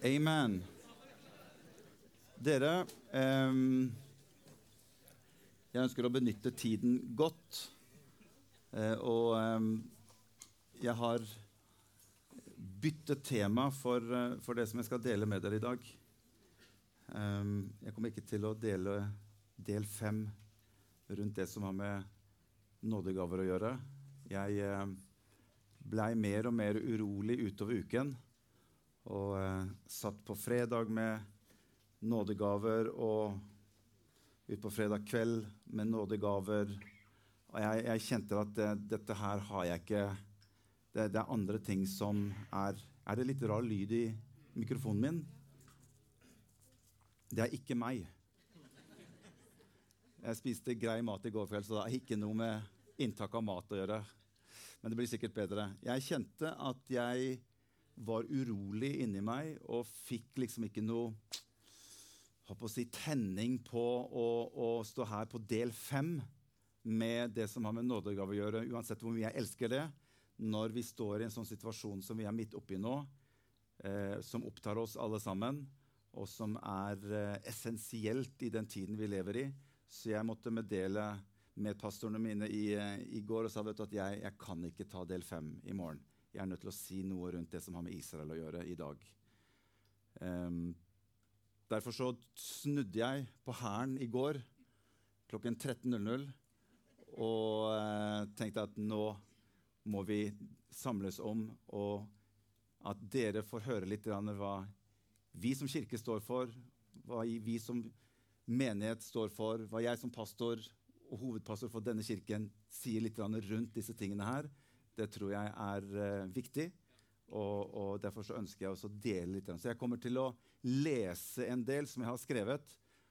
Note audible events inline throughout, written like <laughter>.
Amen. Dere ehm, Jeg ønsker å benytte tiden godt. Eh, og ehm, jeg har byttet tema for, eh, for det som jeg skal dele med dere i dag. Jeg kommer ikke til å dele del fem rundt det som har med nådegaver å gjøre. Jeg eh, blei mer og mer urolig utover uken. Og eh, satt på fredag med nådegaver og utpå fredag kveld med nådegaver. Og jeg, jeg kjente at det, dette her har jeg ikke det, det, er andre ting som er Er det litt rar lyd i mikrofonen min? Det er ikke meg. Jeg spiste grei mat i går kveld, så det har ikke noe med inntak av mat å gjøre. Men det blir sikkert bedre. Jeg kjente at jeg var urolig inni meg og fikk liksom ikke noe å si, tenning på å, å, stå her på del fem med det som har med nådegave å gjøre, uansett hvor mye jeg elsker det, når vi står i en sånn situasjon som vi er midt oppi nå, eh, som opptar oss alle sammen, og som er eh, essensielt i den tiden vi lever i. Så jeg måtte meddele med pastorene mine i, eh, i går og sa du, at jeg, jeg kan ikke ta del fem i morgen jeg er nødt til å si noe rundt det som har med Israel å gjøre i dag. Um, derfor så snudde jeg på hæren i går klokken 13.00 og uh, tenkte at nå må vi samles om, og at dere får høre litt hva vi som kirke står for, hva vi som menighet står for, hva jeg som pastor og hovedpastor for denne kirken sier litt rundt disse tingene her. Det tror jeg er uh, viktig. Og, og, Derfor så ønsker jeg også å dele litt. Så jeg kommer til å lese en del som jeg har skrevet.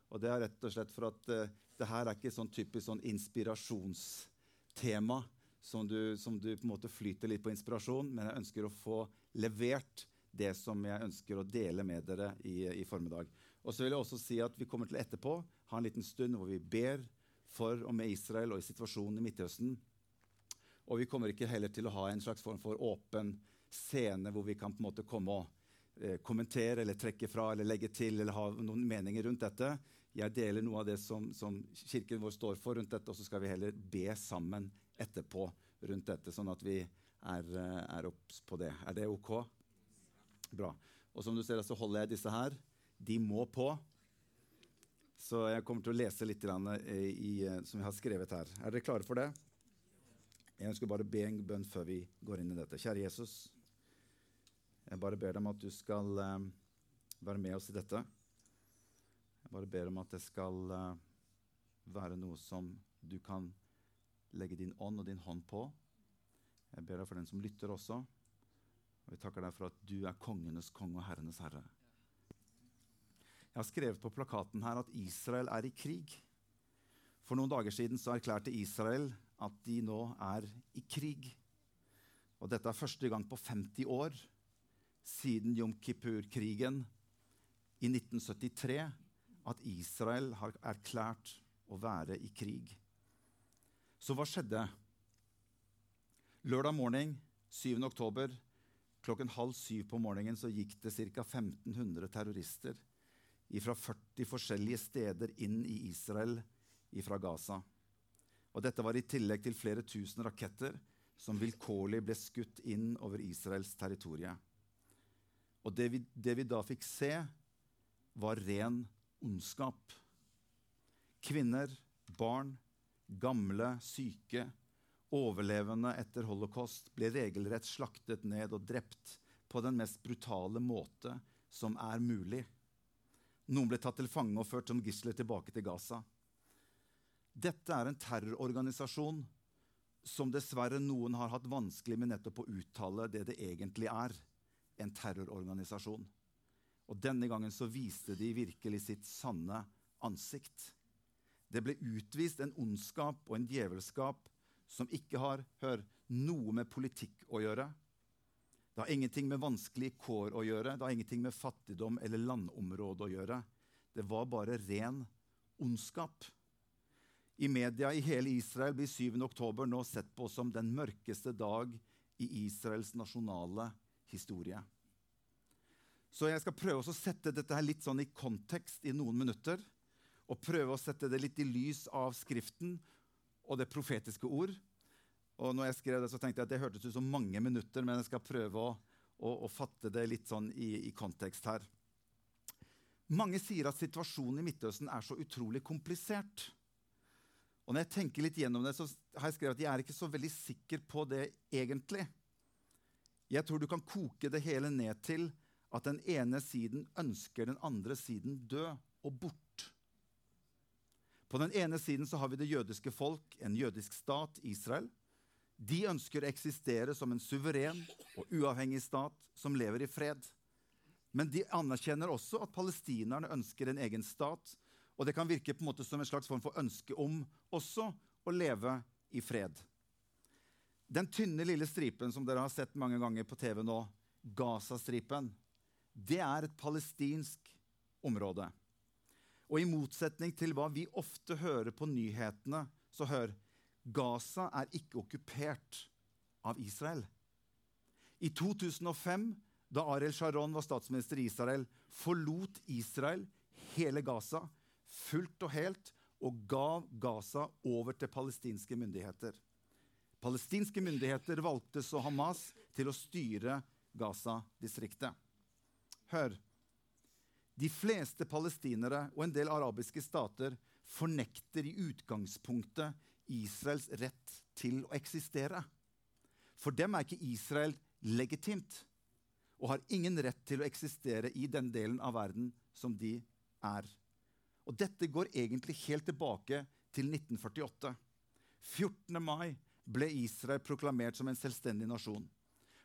Og det er rett og slett for at uh, det her er ikke sånn typisk sånn inspirasjonstema som du, som du, på en måte flyter litt på inspirasjon, men jeg ønsker å få levert det som jeg ønsker å dele med dere i, i formiddag. Og så vil jeg også si at Vi kommer til etterpå ha en liten stund hvor vi ber for og med Israel og i situasjonen i Midtøsten. Og vi kommer ikke heller til å ha en slags form for åpen scene hvor vi kan på en måte komme og eh, kommentere eller trekke fra eller legge til eller ha noen meninger rundt dette. Jeg deler noe av det som, som kirken vår står for rundt dette, og så skal vi heller be sammen etterpå rundt dette, sånn at vi er, eh, er obs på det. Er det OK? Bra. Og som du ser, så holder jeg disse her. De må på. Så jeg kommer til å lese litt i, i, som jeg har skrevet her. Er dere klare for det? Jeg ønsker bare å be en bønn før vi går inn i dette. Kjære Jesus, jeg bare ber deg om at du skal uh, være med oss i dette. Jeg bare ber om at det skal uh, være noe som du kan legge din ånd og din hånd på. Jeg ber deg for den som lytter også. Og vi takker deg for at du er kongenes konge og herrenes herre. Jeg har skrevet på plakaten her at Israel er i krig. For noen dager siden så erklærte Israel at de nå er i krig. Og dette er første gang på 50 år siden Jom Kippur-krigen i 1973 at Israel har erklært å være i krig. Så hva skjedde? Lørdag morgen 7. oktober klokken halv syv på morgenen så gikk det ca. 1500 terrorister fra 40 forskjellige steder inn i Israel fra Gaza. Og dette var i tillegg til flere tusen raketter som vilkårlig ble skutt inn over Israels territorium. Og det vi, det vi da fikk se, var ren ondskap. Kvinner, barn, gamle, syke, overlevende etter holocaust ble regelrett slaktet ned og drept på den mest brutale måte som er mulig. Noen ble tatt til fange og ført som gisler tilbake til Gaza. Dette er en terrororganisasjon som dessverre noen har hatt vanskelig med nettopp å uttale det det egentlig er en terrororganisasjon. Og Denne gangen så viste de virkelig sitt sanne ansikt. Det ble utvist en ondskap og en djevelskap som ikke har hør, noe med politikk å gjøre. Det har ingenting med vanskelige kår å gjøre, det har ingenting med fattigdom eller landområde å gjøre. Det var bare ren ondskap. I media i hele Israel blir 7. oktober nå sett på som den mørkeste dag i Israels nasjonale historie. Så jeg skal prøve å sette dette her litt sånn i kontekst i noen minutter. Og prøve å sette det litt i lys av Skriften og det profetiske ord. Og når jeg skrev det, så tenkte jeg at det hørtes ut som mange minutter, men jeg skal prøve å, å, å fatte det litt sånn i, i kontekst her. Mange sier at situasjonen i Midtøsten er så utrolig komplisert. Og når jeg tenker litt gjennom det, så har jeg skrevet at jeg er ikke så veldig sikker på det egentlig. Jeg tror du kan koke det hele ned til at den ene siden ønsker den andre siden død og bort. På den ene siden så har vi det jødiske folk, en jødisk stat, Israel. De ønsker å eksistere som en suveren og uavhengig stat som lever i fred. Men de anerkjenner også at palestinerne ønsker en egen stat og det kan virke på en måte som en slags form for ønske om også å leve i fred. Den tynne, lille stripen som dere har sett mange ganger på TV nå, Gaza-stripen, det er et palestinsk område. Og i motsetning til hva vi ofte hører på nyhetene, så hør Gaza er ikke okkupert av Israel. I 2005, da Ariel Sharon var statsminister i Israel, forlot Israel hele Gaza fullt og helt og gav Gaza over til palestinske myndigheter. Palestinske myndigheter valgte så Hamas til å styre Gaza-distriktet. Hør. De fleste palestinere og en del arabiske stater fornekter i utgangspunktet Israels rett til å eksistere. For dem er ikke Israel legitimt og har ingen rett til å eksistere i den delen av verden som de er. Og dette går egentlig helt tilbake til 1948. 14. mai ble Israel proklamert som en selvstendig nasjon.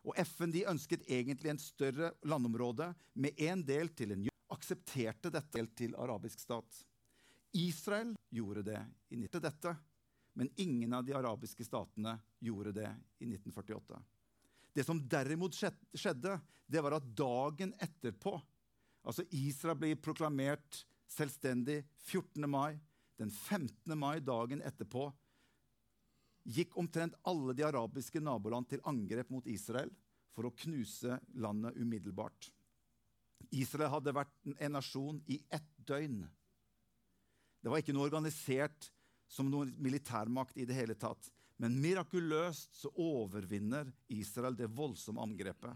Og FN de ønsket egentlig en større landområde med en del til en aksepterte dette til arabisk stat. Israel gjorde det i 1948, men ingen av de arabiske statene gjorde det i 1948. Det som derimot skjedde, det var at dagen etterpå Altså Israel ble proklamert selvstendig 14. mai. Den 15. mai, dagen etterpå, gikk omtrent alle de arabiske naboland til angrep mot Israel for å knuse landet umiddelbart. Israel hadde vært en nasjon i ett døgn. Det var ikke noe organisert som noen militærmakt i det hele tatt. Men mirakuløst så overvinner Israel det voldsomme angrepet.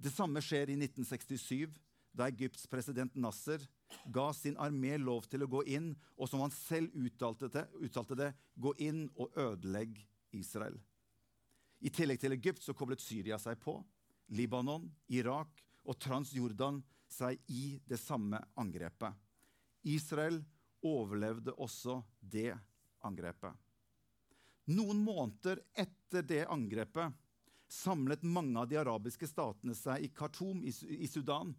Det samme skjer i 1967, da Egypts president Nasser ga sin armé lov til å gå inn, og som han selv uttalte det, uttalte det gå inn og ødelegge Israel. I tillegg til Egypt så koblet Syria seg på, Libanon, Irak og Transjordan seg i det samme angrepet. Israel overlevde også det angrepet. Noen måneder etter det angrepet samlet mange av de arabiske statene seg i Khartoum i Sudan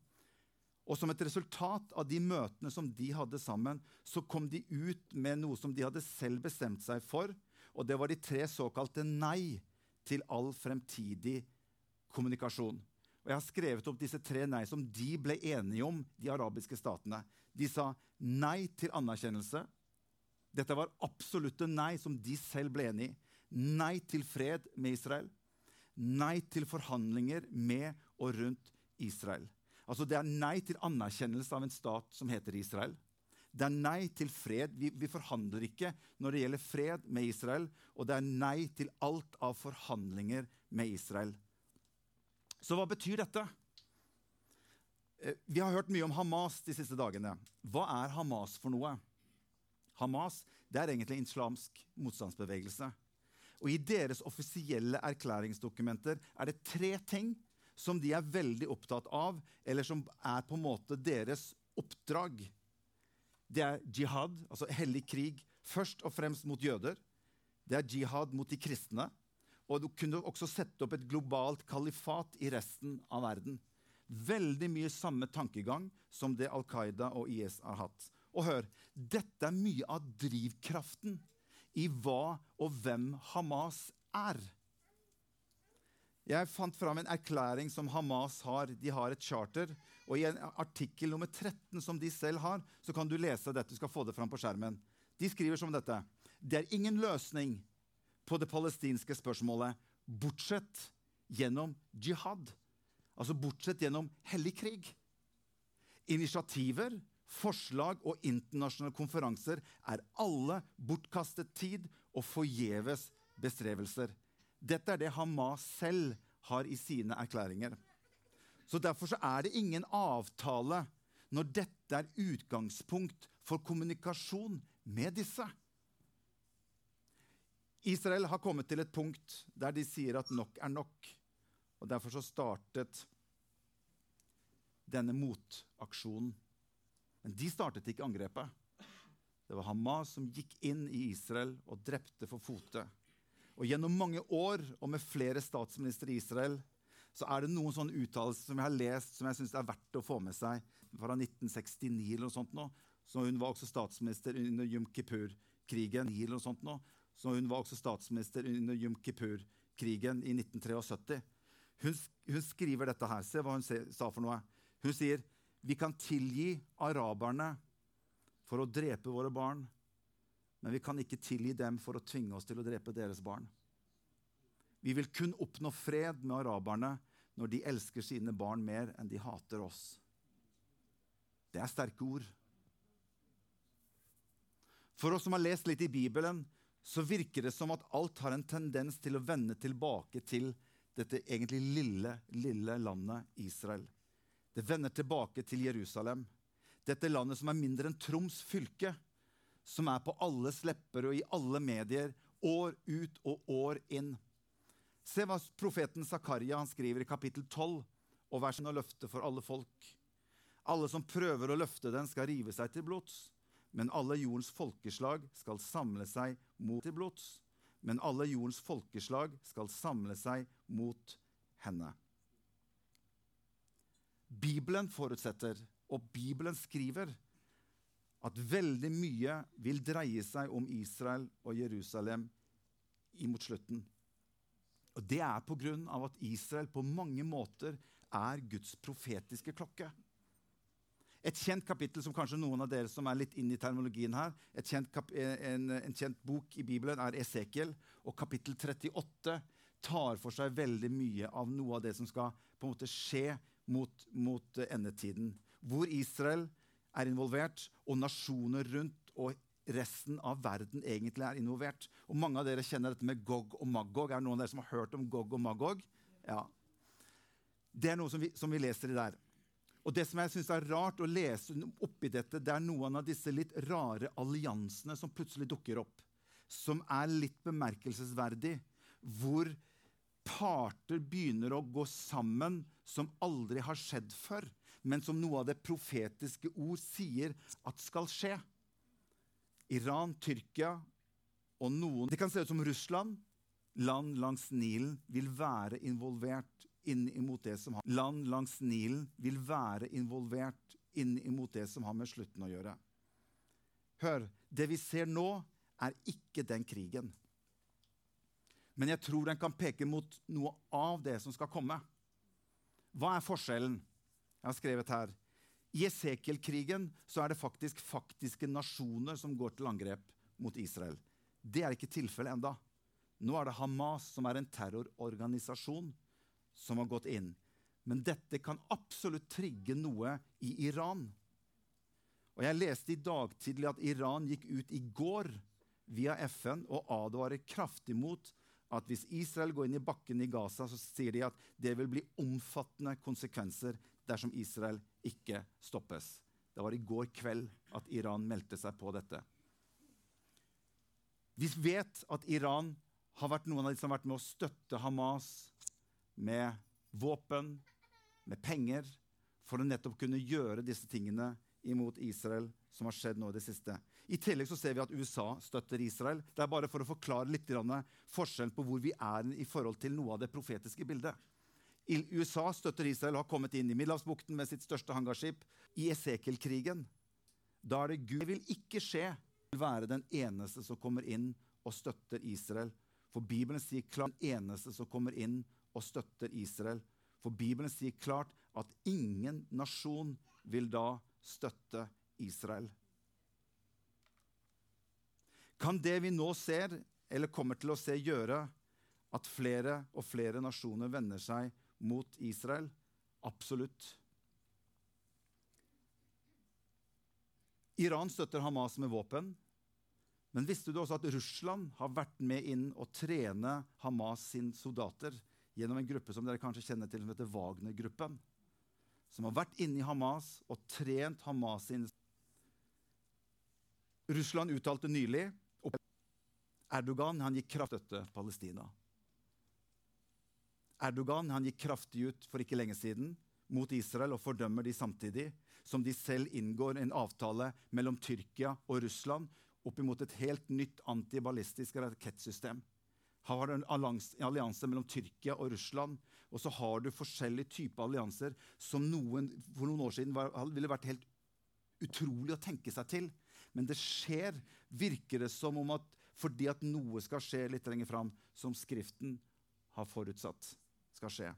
og som et resultat av de møtene som de hadde sammen, så kom de ut med noe som de hadde selv bestemt seg for. Og det var de tre såkalte nei til all fremtidig kommunikasjon. Og Jeg har skrevet opp disse tre nei som de ble enige om, de arabiske statene. De sa nei til anerkjennelse. Dette var absolutte nei som de selv ble enig i. Nei til fred med Israel. Nei til forhandlinger med og rundt Israel. Altså Det er nei til anerkjennelse av en stat som heter Israel. Det er nei til fred. Vi, vi, forhandler ikke når det gjelder fred med Israel. Og det er nei til alt av forhandlinger med Israel. Så hva betyr dette? Eh, vi har hørt mye om Hamas de siste dagene. Hva er Hamas for noe? Hamas det er egentlig en islamsk motstandsbevegelse. Og I deres offisielle erklæringsdokumenter er det tre ting som de er veldig opptatt av, eller som er på en måte deres oppdrag. Det er jihad, altså hellig krig, først og fremst mot jøder. Det er jihad mot de kristne. Og du kunne også sette opp et globalt kalifat i resten av verden. Veldig mye samme tankegang som det Al Qaida og IS har hatt. Og hør, dette er mye av drivkraften i hva og hvem Hamas er. Jeg fant fram en erklæring som Hamas har. De har et charter. Og I en artikkel nummer 13 som de selv har, så kan du lese dette. Du skal få det fram på skjermen. De skriver som dette. Det er ingen løsning på det palestinske spørsmålet bortsett gjennom jihad. Altså bortsett gjennom hellig krig. Initiativer, forslag og internasjonale konferanser er alle bortkastet tid og forgjeves bestrevelser. Dette er det Hamas selv har i sine erklæringer. Så Derfor så er det ingen avtale når dette er utgangspunkt for kommunikasjon med disse. Israel har kommet til et punkt der de sier at nok er nok. Og Derfor så startet denne motaksjonen. Men de startet ikke angrepet. Det var Hamas som gikk inn i Israel og drepte for fote. Og Gjennom mange år og med flere statsministre i Israel så er det noen sånne uttalelser som jeg har lest som jeg synes er verdt å få med seg. Fra 1969 eller noe sånt nå. Så hun var også statsminister under Jum Kippur-krigen. Så hun var også statsminister under Jum Kippur-krigen i 1973. Hun, hun, skriver dette her. Se hva hun sa for noe. Hun sier vi kan tilgi araberne for å drepe våre barn, men vi kan ikke tilgi dem for å tvinge oss til å drepe deres barn. Vi vil kun oppnå fred med araberne når de elsker sine barn mer enn de hater oss. Det er sterke ord. For oss som har lest litt i Bibelen, så virker det som at alt har en tendens til å vende tilbake til dette egentlig lille, lille landet Israel. Det vender tilbake til Jerusalem. Dette landet som er mindre enn Troms fylke, som er på alles lepper og i alle medier, år ut og år inn. Se hva profeten Zakaria skriver i kapittel 12 og versen og løftet for alle folk. Alle som prøver å løfte den, skal rive seg til blods. Men alle jordens folkeslag skal samle seg mot til blods. Men alle jordens folkeslag skal samle seg mot henne. Bibelen forutsetter, og Bibelen skriver, at veldig mye vil dreie seg om Israel og Jerusalem imot slutten. Og Det er pga. at Israel på mange måter er Guds profetiske klokke. Et kjent kapittel som kanskje noen av dere som er litt inne i terminologien her, kjent en, en, kjent bok i Bibelen er Esekiel. Og kapittel 38 tar for seg veldig mye av noe av det som skal på en måte skje mot, mot endetiden. Hvor Israel er involvert, og nasjoner rundt og resten av verden egentlig er involvert. Og Mange av dere kjenner dette med Gog og Magog. Er det noen av dere som har hørt om Gog og Magog? Ja. Det er noe som vi, som vi leser i der. Og Det som jeg synes er rart å lese oppi dette, det er noen av disse litt rare alliansene som plutselig dukker opp. Som er litt bemerkelsesverdig. Hvor parter begynner å gå sammen som aldri har skjedd før, men som noe av det profetiske ord sier at skal skje. Iran, Tyrkia og noen Det kan se ut som Russland. Land langs Nilen vil være involvert inn imot det som har Land langs Nilen vil være involvert inn imot det som har med slutten å gjøre. Hør, det vi ser nå, er ikke den krigen. Men jeg tror den kan peke mot noe av det som skal komme. Hva er forskjellen? Jeg har skrevet her. I Esekiel-krigen så er det faktisk faktiske nasjoner som går til angrep mot Israel. Det er ikke tilfellet enda. Nå er det Hamas, som er en terrororganisasjon, som har gått inn. Men dette kan absolutt trigge noe i Iran. Og Jeg leste i dag tidlig at Iran gikk ut i går via FN og advarer kraftig mot at hvis Israel går inn i bakken i Gaza, så sier de at det vil bli omfattende konsekvenser dersom Israel ikke stoppes. Det var i går kveld at Iran meldte seg på dette. Vi vet at Iran har vært noen av de som har vært med å støtte Hamas med våpen, med penger, for å nettopp kunne gjøre disse tingene imot Israel, som har skjedd nå i det siste. I tillegg så ser vi at USA støtter Israel. Det er bare for å forklare litt forskjellen på hvor vi er i forhold til noe av det profetiske bildet. USA støtter Israel og har kommet inn i Middelhavsbukten med sitt største hangarskip. I Esekiel-krigen da er det Gud det vil ikke skje vil være den eneste som kommer inn og støtter Israel. For Bibelen sier klart den eneste som kommer inn og støtter Israel. For Bibelen sier klart at ingen nasjon vil da støtte Israel. Kan det vi nå ser, eller kommer til å se, gjøre at flere og flere nasjoner vender seg mot Israel? Absolutt. Iran støtter Hamas med våpen. Men visste du også at Russland har vært med inn og trene Hamas sine soldater gjennom en gruppe som dere kanskje kjenner til, som heter Wagner-gruppen? Som har vært inne i Hamas og trent Hamas sin Russland uttalte nylig Erdogan han gikk kraftig støtte Palestina. Erdogan han gikk kraftig ut for ikke lenge siden mot Israel og fordømmer de samtidig som de selv inngår en avtale mellom Tyrkia og Russland oppimot et helt nytt antiballistisk rakettsystem. Her har du en allianse mellom Tyrkia og Russland. Og så har du forskjellige typer allianser som noen, for noen år siden var, ville vært helt utrolig å tenke seg til. Men det skjer, virker det som om at fordi at noe skal skje litt lenger fram, som Skriften har forutsatt skal skje.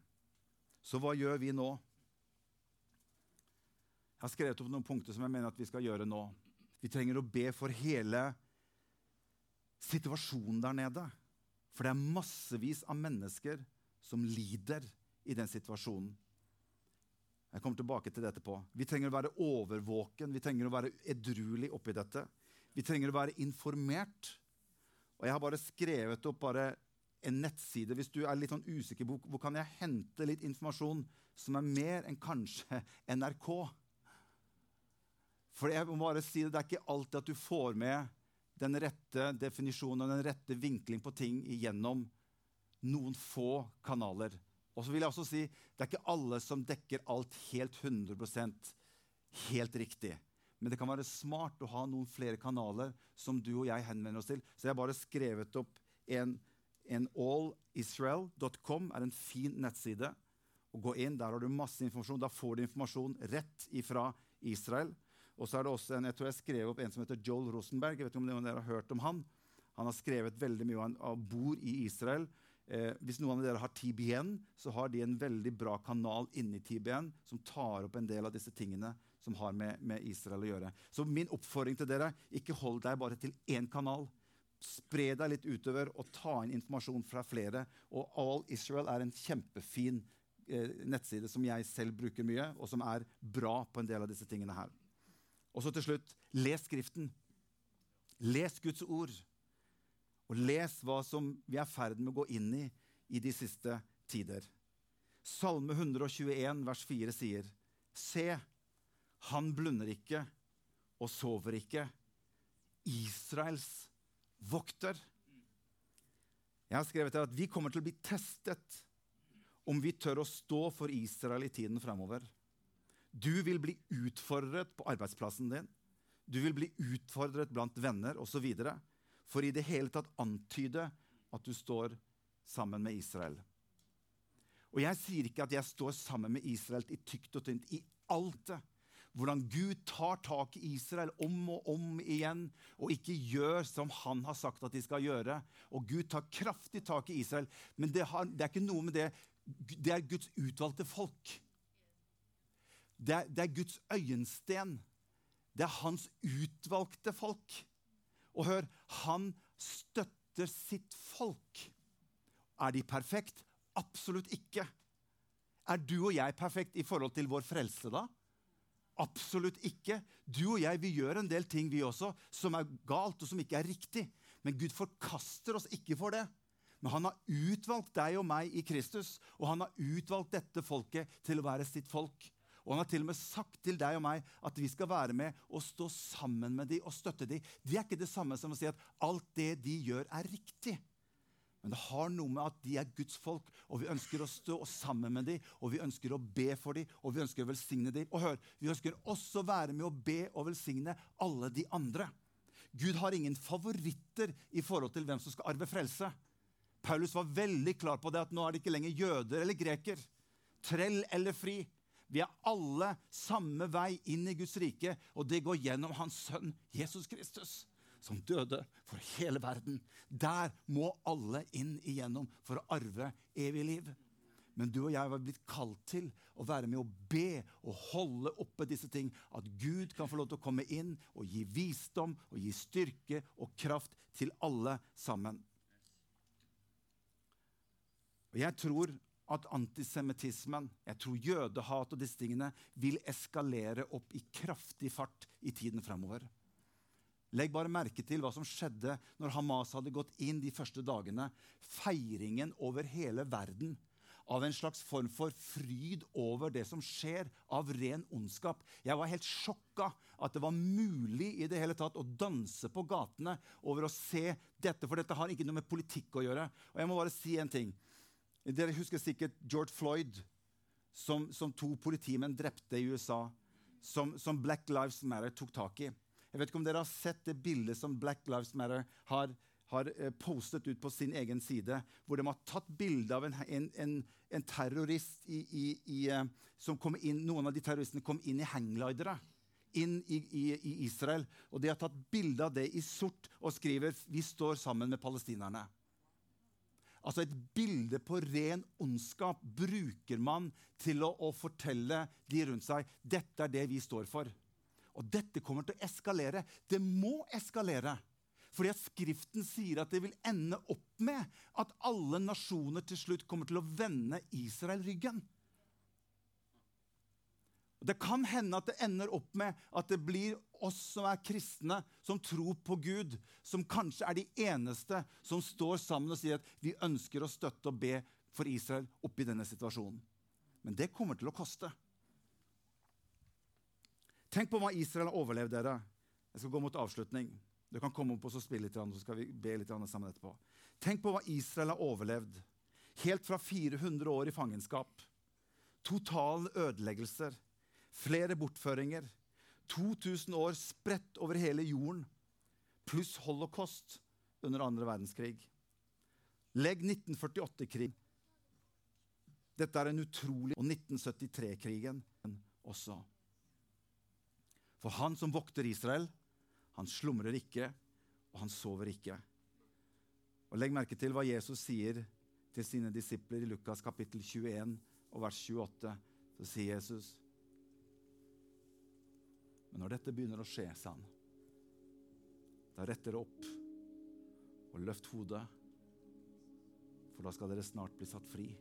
Så hva gjør vi nå? Jeg har skrevet opp noen punkter som jeg mener at vi skal gjøre nå. Vi trenger å be for hele situasjonen der nede. For det er massevis av mennesker som lider i den situasjonen. Jeg kommer tilbake til det etterpå. Vi trenger å være overvåken, vi trenger å være edruelig oppi dette. Vi trenger å være informert. Og jeg har bare skrevet opp bare en nettside. Hvis du er litt sånn usikker på hvor kan jeg hente litt informasjon som er mer enn kanskje <laughs> NRK. For jeg må bare si det, det er ikke alltid at du får med den rette definisjonen og den rette vinkling på ting gjennom noen få kanaler. Og så vil jeg også si det er ikke alle som dekker alt helt 100% helt riktig. Men det kan være smart å ha noen flere kanaler som du og jeg henvender oss til. Så jeg har bare skrevet opp en, allisrael.com er en fin nettside. Og gå inn, Der har du masse informasjon. Da får du informasjon rett ifra Israel. Og så er det også en, jeg tror jeg skrev opp en som heter Joel Rosenberg. jeg vet ikke om dere har hørt om Han Han har skrevet veldig mye og bor i Israel. Eh, hvis noen av dere har TBN, så har de en veldig bra kanal inni TBN som tar opp en del av disse tingene som har med, med Israel å gjøre. Så min oppfordring til dere ikke hold deg bare til én kanal. Spre deg litt utover og ta inn informasjon fra flere. Og All Israel er en kjempefin eh, nettside som jeg selv bruker mye, og som er bra på en del av disse tingene her. Og så til slutt les Skriften. Les Guds ord. Og les hva som vi er i ferd med å gå inn i i de siste tider. Salme 121, vers 4 sier, Se, han blunder ikke og sover ikke. Israels vokter. Jeg har skrevet her at vi kommer til å bli testet om vi tør å stå for Israel i tiden fremover. Du vil bli utfordret på arbeidsplassen din. Du vil bli utfordret blant venner osv. For i det hele tatt antyde at du står sammen med Israel. Og jeg sier ikke at jeg står sammen med Israel i tykt og tynt i alt det. Hvordan Gud tar tak i Israel om og om igjen og ikke gjør som han har sagt at de skal gjøre. Og Gud tar kraftig tak i Israel. Men det, har, det er ikke noe med det. Det er Guds utvalgte folk. Det er, det er Guds øyensten. Det er hans utvalgte folk. Og hør, han støtter sitt folk. Er de perfekt? Absolutt ikke. Er du og jeg perfekt i forhold til vår frelse, da? Absolutt ikke. Du og jeg vi gjør en del ting vi også, som er galt og som ikke er riktig. Men Gud forkaster oss ikke for det. Men han har utvalgt deg og meg i Kristus, og han har utvalgt dette folket til å være sitt folk. Og han har til og med sagt til deg og meg at vi skal være med og stå sammen med dem og støtte dem. Det er ikke det samme som å si at alt det de gjør, er riktig. Men det har noe med at de er Guds folk, og vi ønsker å stå sammen med dem, og vi ønsker å be for dem, og vi ønsker å velsigne dem. Og hør, vi ønsker også å være med å be og velsigne alle de andre. Gud har ingen favoritter i forhold til hvem som skal arve frelse. Paulus var veldig klar på det at nå er det ikke lenger jøder eller greker. Trell eller fri. Vi er alle samme vei inn i Guds rike, og det går gjennom hans sønn Jesus Kristus, som døde for hele verden. Der må alle inn igjennom for å arve evig liv. Men du og jeg var blitt kalt til å være med å be og holde oppe disse ting. At Gud kan få lov til å komme inn og gi visdom og gi styrke og kraft til alle sammen. Og Jeg tror at antisemittismen, jeg tror jødehat og disse tingene, vil eskalere opp i kraftig fart i tiden fremover. Legg bare merke til hva som skjedde når Hamas hadde gått inn de første dagene. Feiringen over hele verden av en slags form for fryd over det som skjer, av ren ondskap. Jeg var helt sjokka at det var mulig i det hele tatt å danse på gatene over å se dette, for dette har ikke noe med politikk å gjøre. Og jeg må bare si en ting. Dere husker sikkert George Floyd, som, som to politimenn drepte i USA. Som, som, Black Lives Matter tok tak i. Jeg vet ikke om dere har sett det bildet som Black Lives Matter har, har eh, postet ut på sin egen side, hvor de har tatt bilde av en, en, en, en terrorist i, i, i, eh, som kom inn, Noen av de terroristene kom inn i hangglidere inn i, i, i, Israel. Og de har tatt bilde av det i sort og skriver 'Vi står sammen med palestinerne'. Altså Et bilde på ren ondskap bruker man til å, å, fortelle de rundt seg dette er det vi står for. Og dette kommer til å eskalere. Det må eskalere. Fordi at Skriften sier at det vil ende opp med at alle nasjoner til slutt kommer til å vende Israel ryggen. Det kan hende at det ender opp med at det blir oss som er kristne, som tror på Gud, som kanskje er de eneste som står sammen og sier at vi ønsker å støtte og be for Israel oppi denne situasjonen. Men det kommer til å koste. Tenk på hva Israel har overlevd, dere. Jeg skal gå mot avslutning. Du kan komme opp og spille litt, så skal vi be litt sammen etterpå. Tenk på hva Israel har overlevd. Helt fra 400 år i fangenskap. Total ødeleggelser flere bortføringer, 2000 år spredt over hele jorden, pluss holocaust under andre verdenskrig. Legg 1948-krig. Dette er en utrolig Og 1973-krigen også. For han som vokter Israel, han slumrer ikke, og han sover ikke. Og Legg merke til hva Jesus sier til sine disipler i Lukas kapittel 21 og vers 28. Så sier Jesus men når dette begynner å skje, sa han, da retter det opp og løft hodet, for da skal dere snart bli satt fri.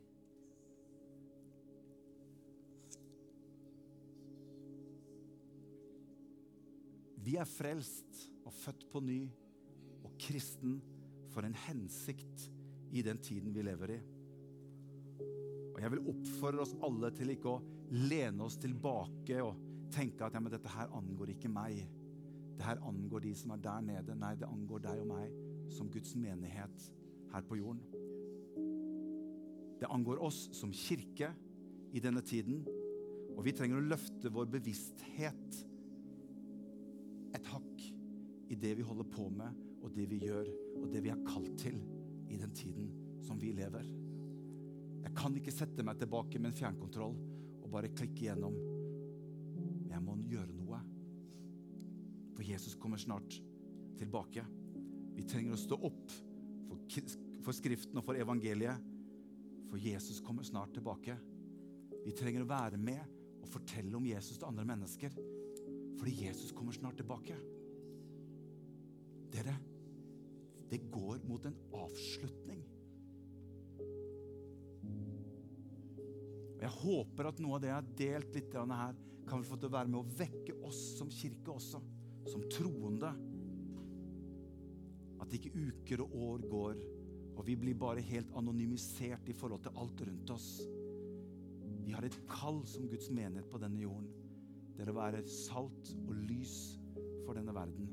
Vi er frelst og født på ny og kristen for en hensikt i den tiden vi lever i. Og Jeg vil oppfordre oss alle til ikke å lene oss tilbake og tenke at ja, men dette her angår ikke meg. Det her angår de som er der nede. Nei, det angår deg og meg som Guds menighet her på jorden. Det angår oss som kirke i denne tiden. Og vi trenger å løfte vår bevissthet i det vi holder på med, og det vi gjør, og det vi er kalt til i den tiden som vi lever. Jeg kan ikke sette meg tilbake med en fjernkontroll og bare klikke gjennom jeg må gjøre noe. For Jesus kommer snart tilbake. Vi trenger å stå opp for Skriften og for evangeliet, for Jesus kommer snart tilbake. Vi trenger å være med og fortelle om Jesus til andre mennesker, fordi Jesus kommer snart tilbake. Dere, det går mot en avslutning. Og Jeg håper at noe av det jeg har delt litt her, kan vi få til å være med å vekke oss som kirke også, som troende. At ikke uker og år går, og vi blir bare helt anonymisert i forhold til alt rundt oss. Vi har et kall som Guds menighet på denne jorden. Det å være salt og lys for denne verden.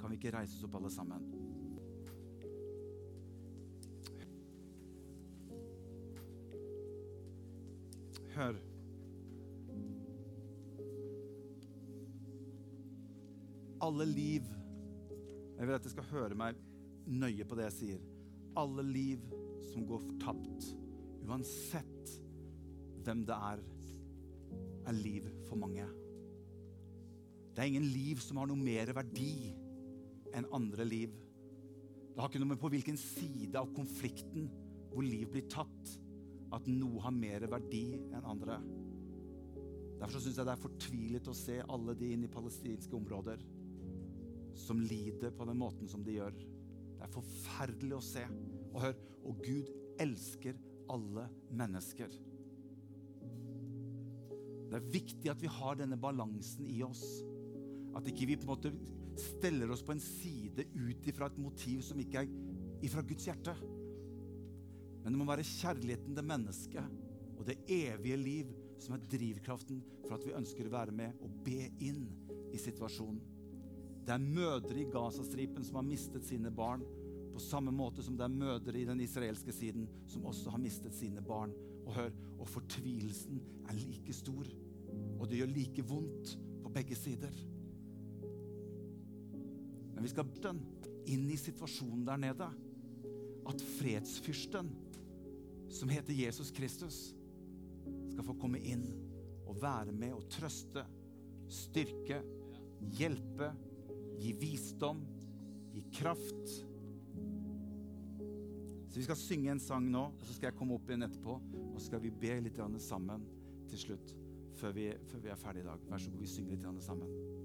Kan vi ikke reise oss opp alle sammen? Hør. alle liv Jeg vil at dere skal høre meg nøye på det jeg sier. Alle liv som går tapt, uansett hvem det er, er liv for mange. Det er ingen liv som har noe mer verdi enn andre liv. Det har ikke noe med på hvilken side av konflikten hvor liv blir tatt, at noe har mer verdi enn andre. Derfor syns jeg det er fortvilet å se alle de inne i palestinske områder som lider på den måten som de gjør. Det er forferdelig å se. Og hør, og Gud elsker alle mennesker. Det er viktig at vi har denne balansen i oss. At ikke vi på en måte steller oss på en side ut ifra et motiv som ikke er ifra Guds hjerte. Men det må være kjærligheten til mennesket og det evige liv som er drivkraften for at vi ønsker å være med og be inn i situasjonen. Det er mødre i Gazastripen som har mistet sine barn, på samme måte som det er mødre i den israelske siden som også har mistet sine barn. Og hør, og fortvilelsen er like stor, og det gjør like vondt på begge sider. Men vi skal den inn i situasjonen der nede. At fredsfyrsten, som heter Jesus Kristus, skal få komme inn og være med og trøste, styrke, hjelpe, gi visdom, gi kraft. Så Vi skal synge en sang nå, og så skal jeg komme opp igjen etterpå. Og så skal vi be litt sammen til slutt, før vi, før vi er ferdige i dag. Vær så god, vi synger litt sammen.